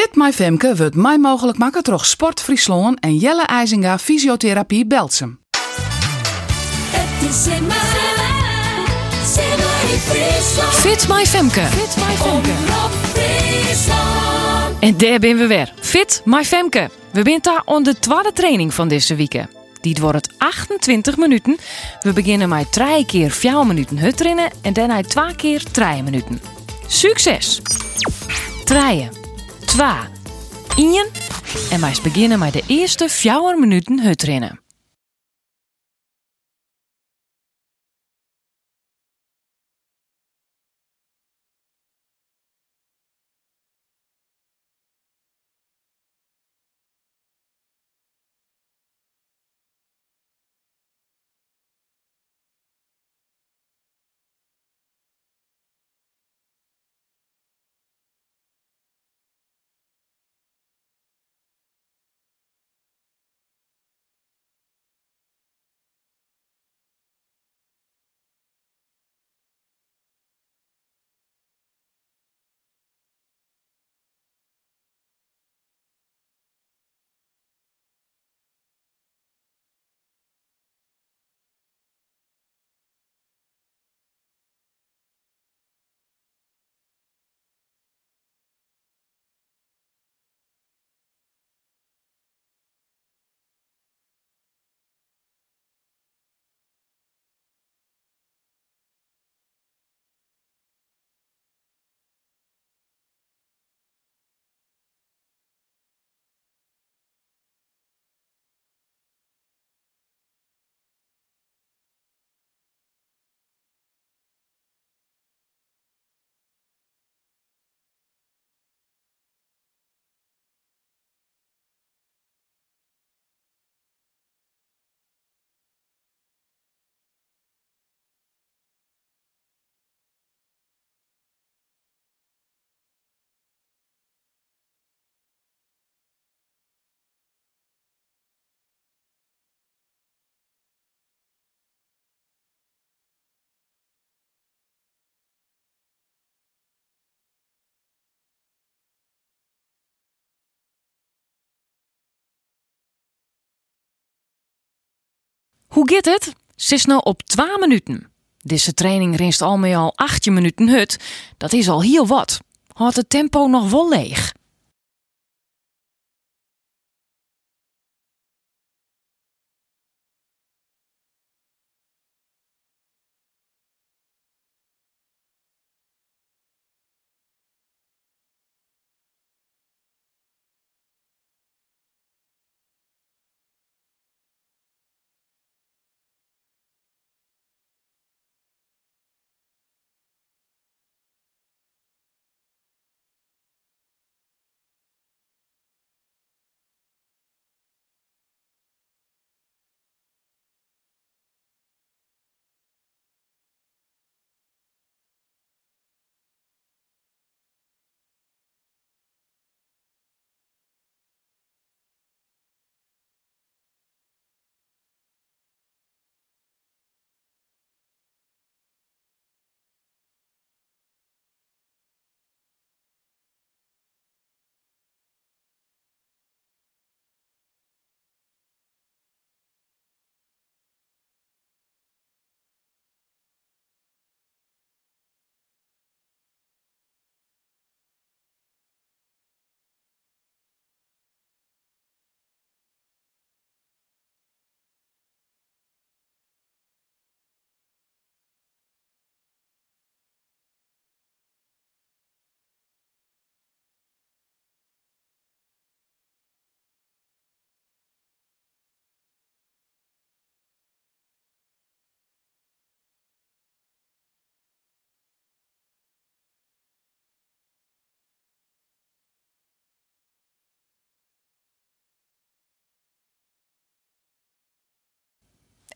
Fit My Femke wordt mij mogelijk maken door Sport Friesland en Jelle IJzinga Fysiotherapie Belsum. Het is in. Fit My Femke. Fit My Friesland. En daar ben we weer. Fit My Femke. We zijn daar aan de tweede training van deze week. Die wordt het 28 minuten. We beginnen met drie keer 4 minuten hutrennen en daarna twee keer 3 minuten. Succes! Draaien. 2. 1. En wij beginnen met de eerste 4 minuten hutrennen. Hoe gaat het? Ze is nou op 2 minuten. Deze training rinst al met al 18 minuten hut. Dat is al heel wat. Houdt het tempo nog wel leeg.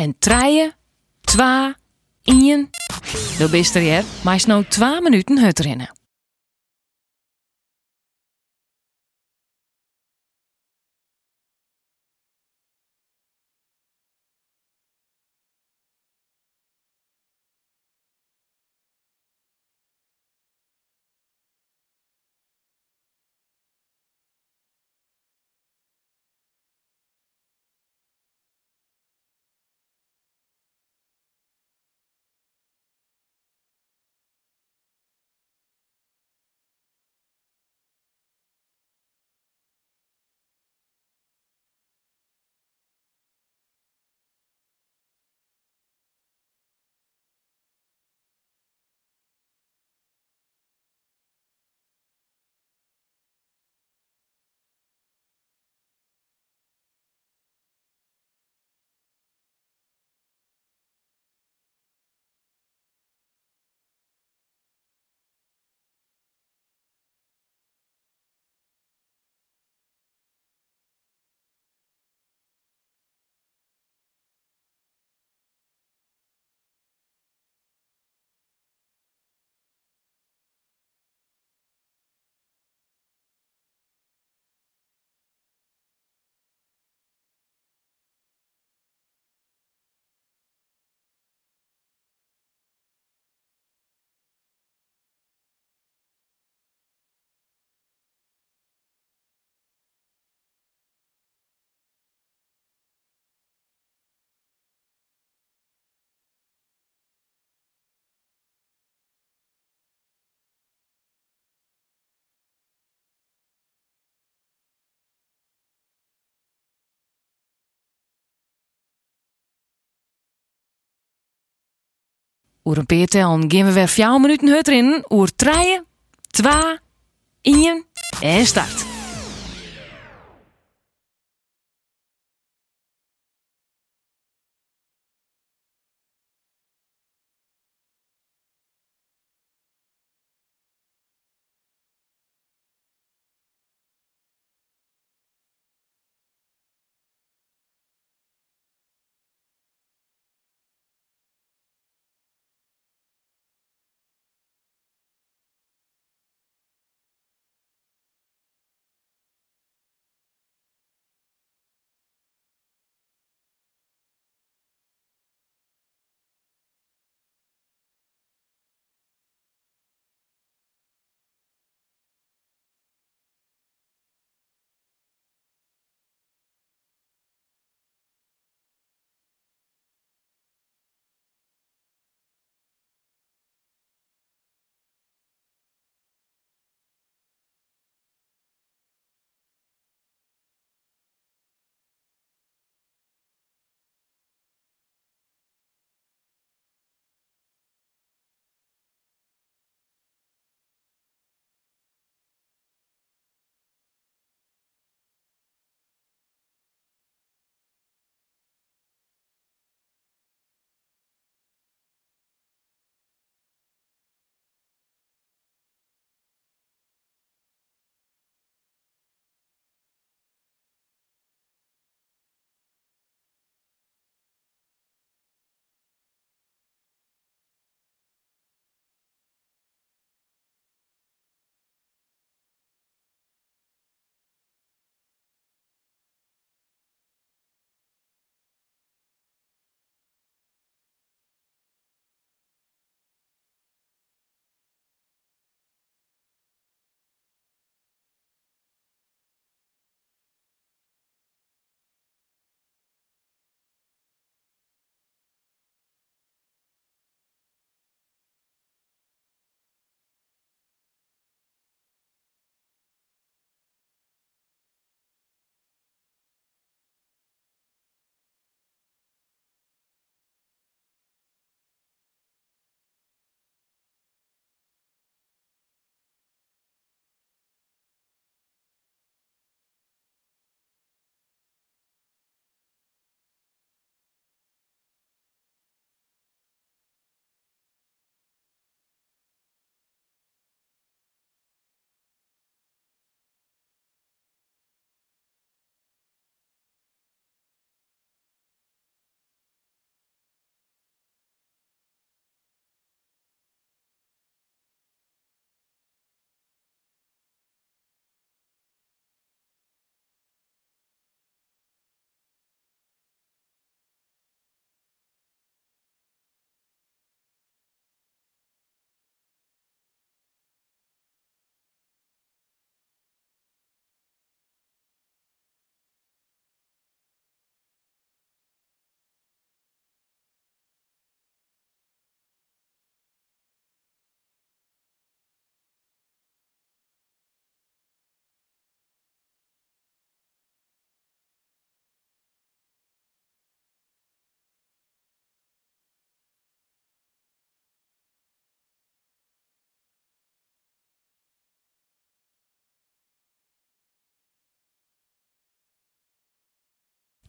En treien, twa, ien. Dat bist er hier, maar is nou 2 minuten hut rennen. Oer een peer tellen gaan we weer 4 minuten hut erin. Oer 3, 2, 1 en start.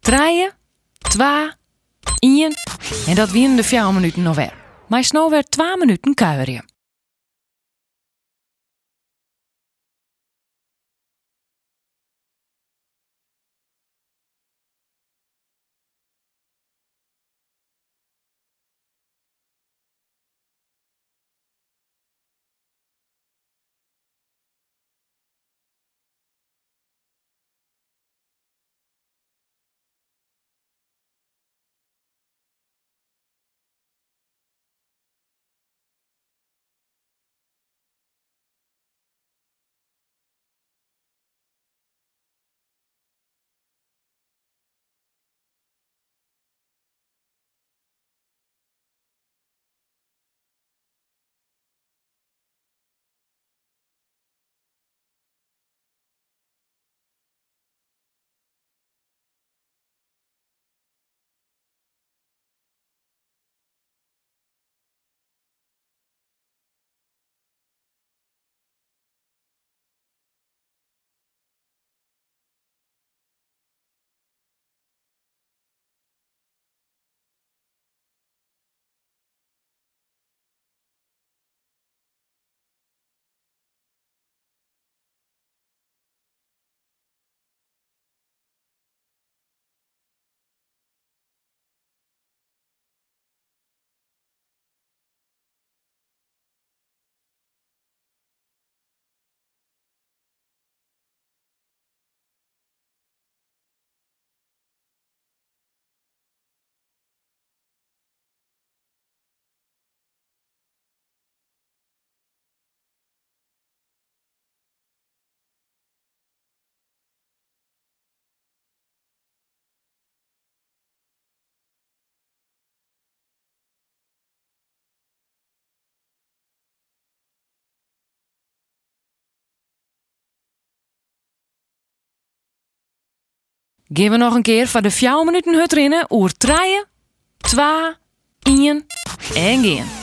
Trije, twa, ien. En dat wienen de 4 minuten nog weer. Maar snel weer 2 minuten kuieren. Geven we nog een keer voor de 4 minuten hut rennen oer 3, 2, 1 en gaan.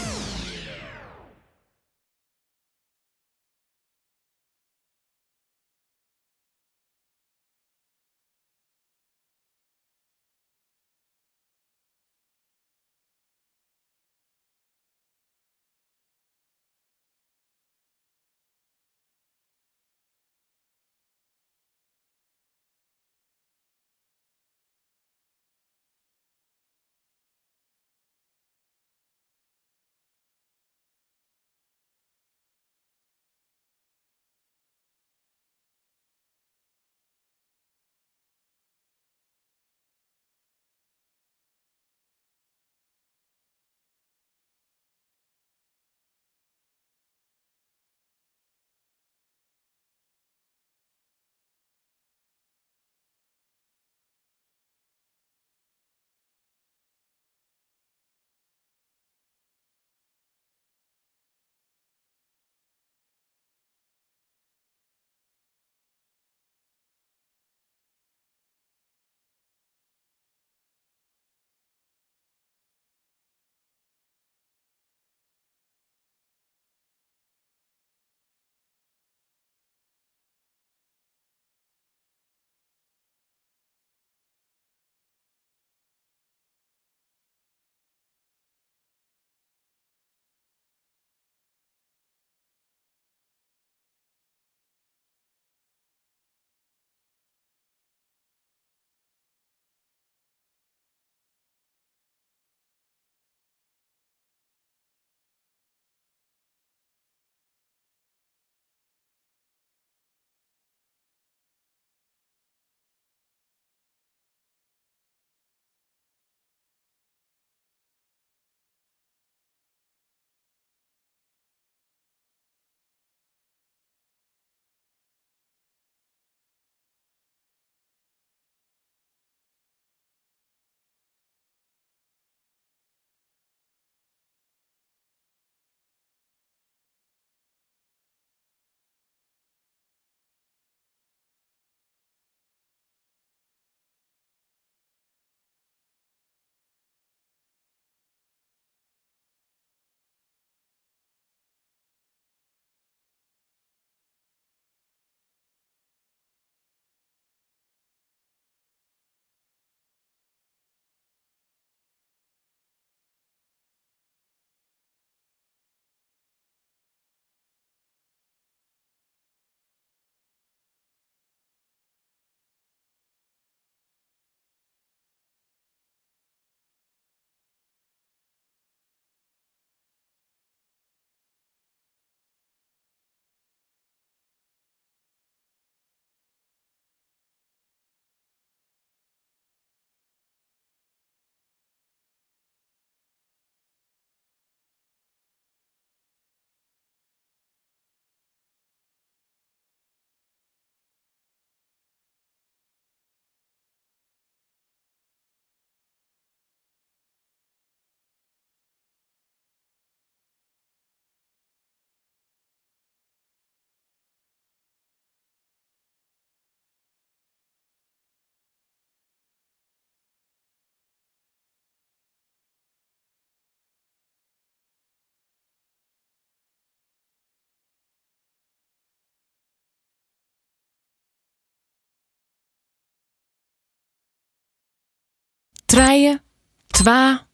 Treien, twa,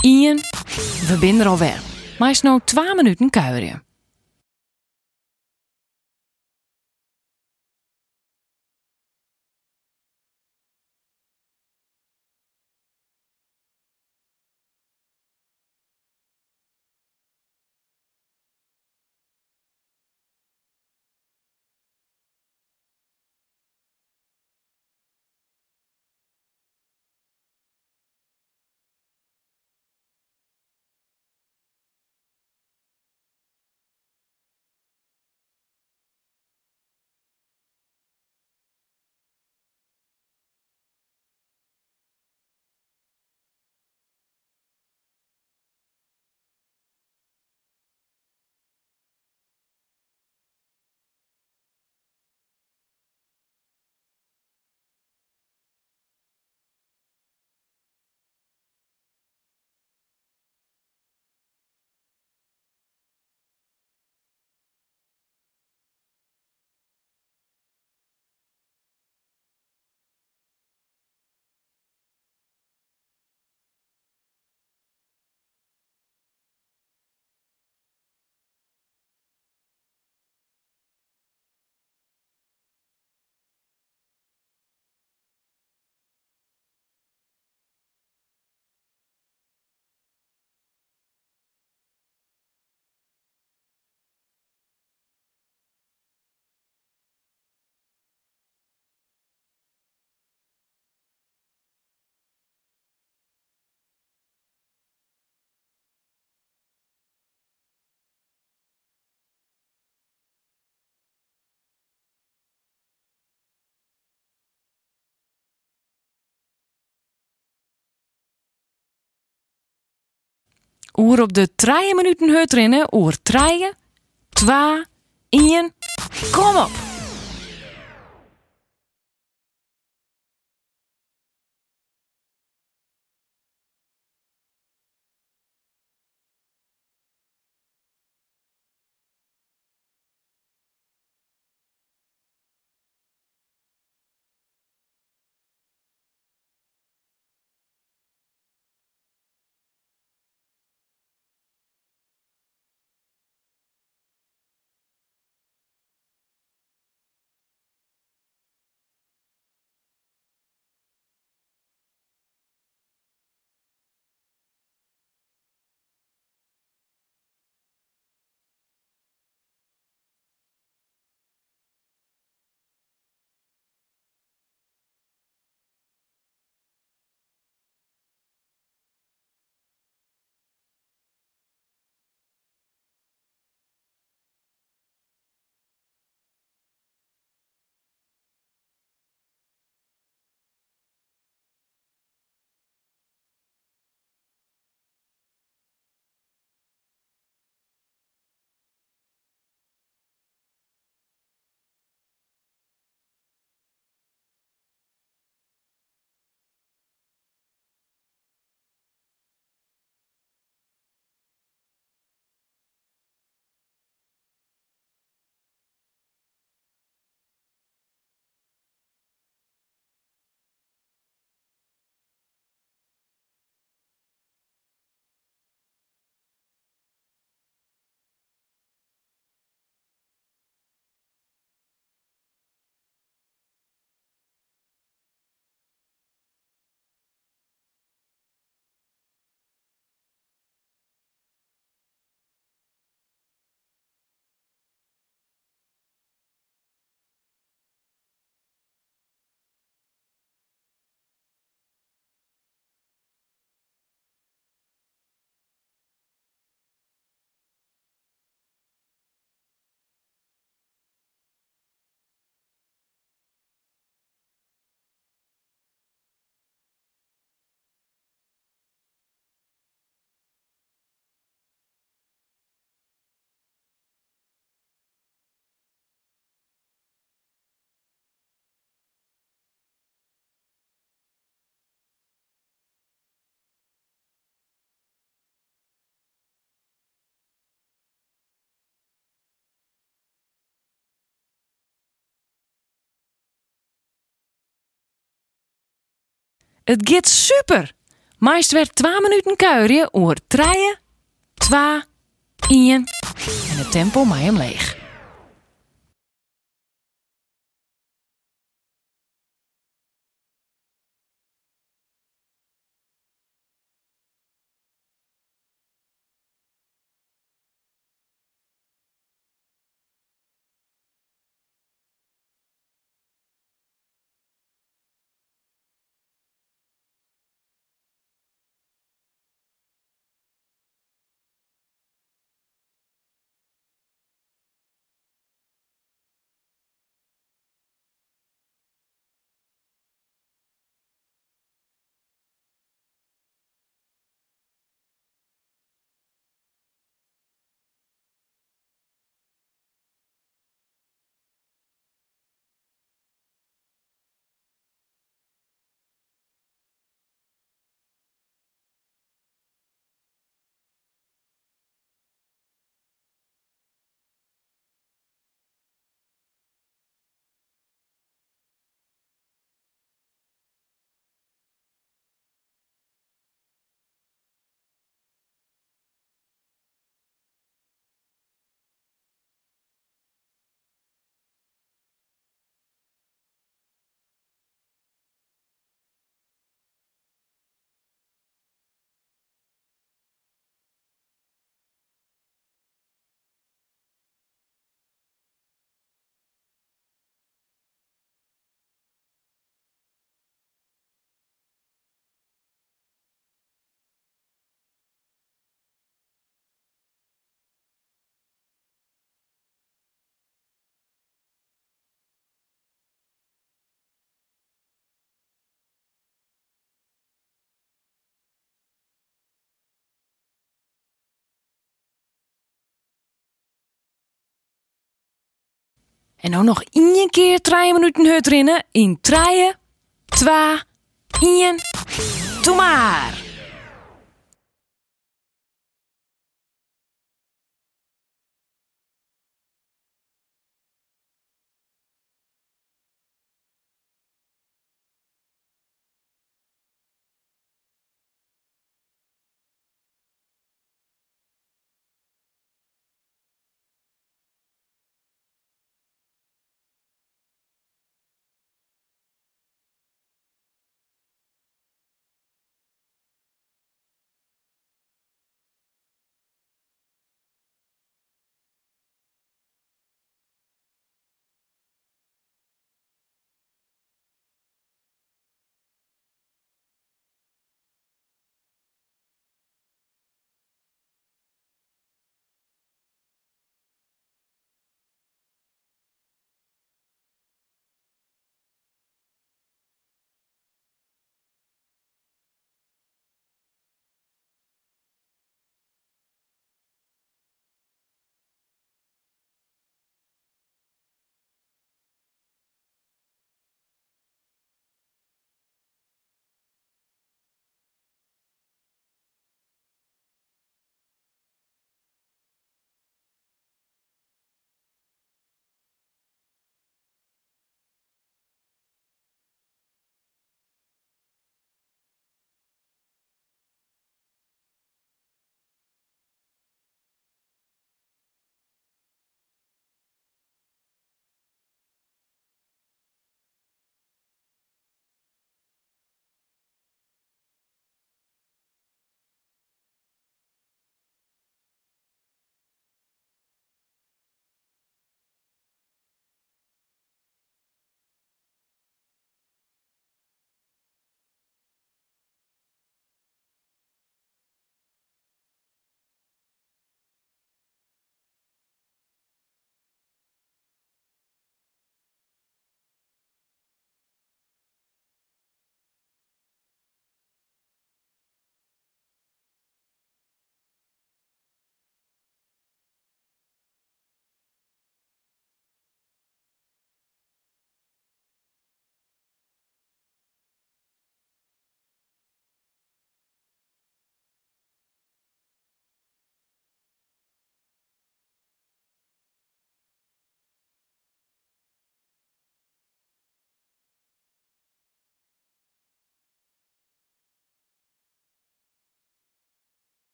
ien. We binnen er alweer. Maar is nou 2 minuten kuieren. Oer op de 3 minuten hut rennen. Oer 3, 2, 1. Kom op! Het gaat super! Meest werd 2 minuten kuieren oer 3, 2, 1 en het tempo mij hem leeg. En dan nog één keer drie minuten hut rennen in treien, twee, één. Doe maar!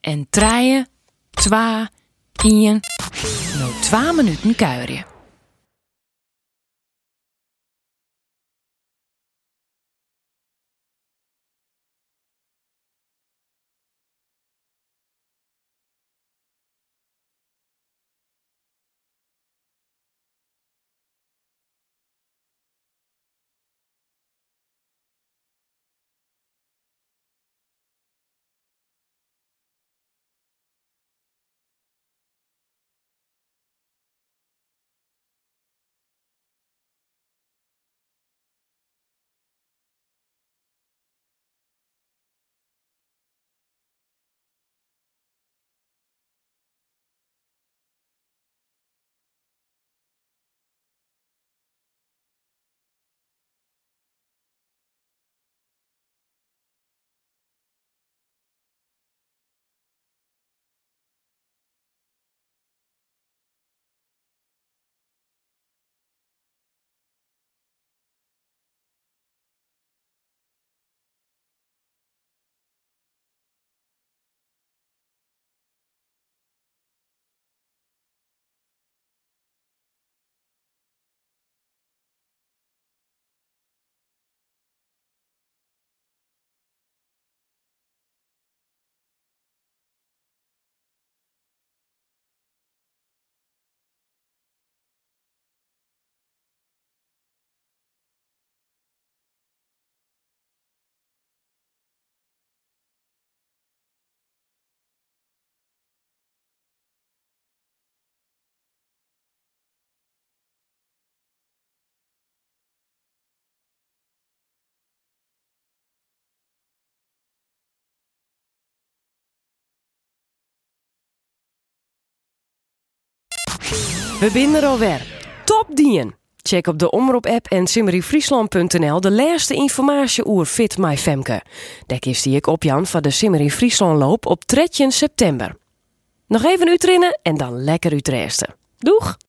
En treien, twee, één. Nou, twee minuten kuieren. We binden er alweer. Top dien! Check op de Omroep-app en simmeryfriesland.nl de laatste informatie over Fit My Femke. Daar kiest die ik op Jan van de Simmery Friesland loop op 13 september. Nog even uitrennen en dan lekker uitresten. Doeg!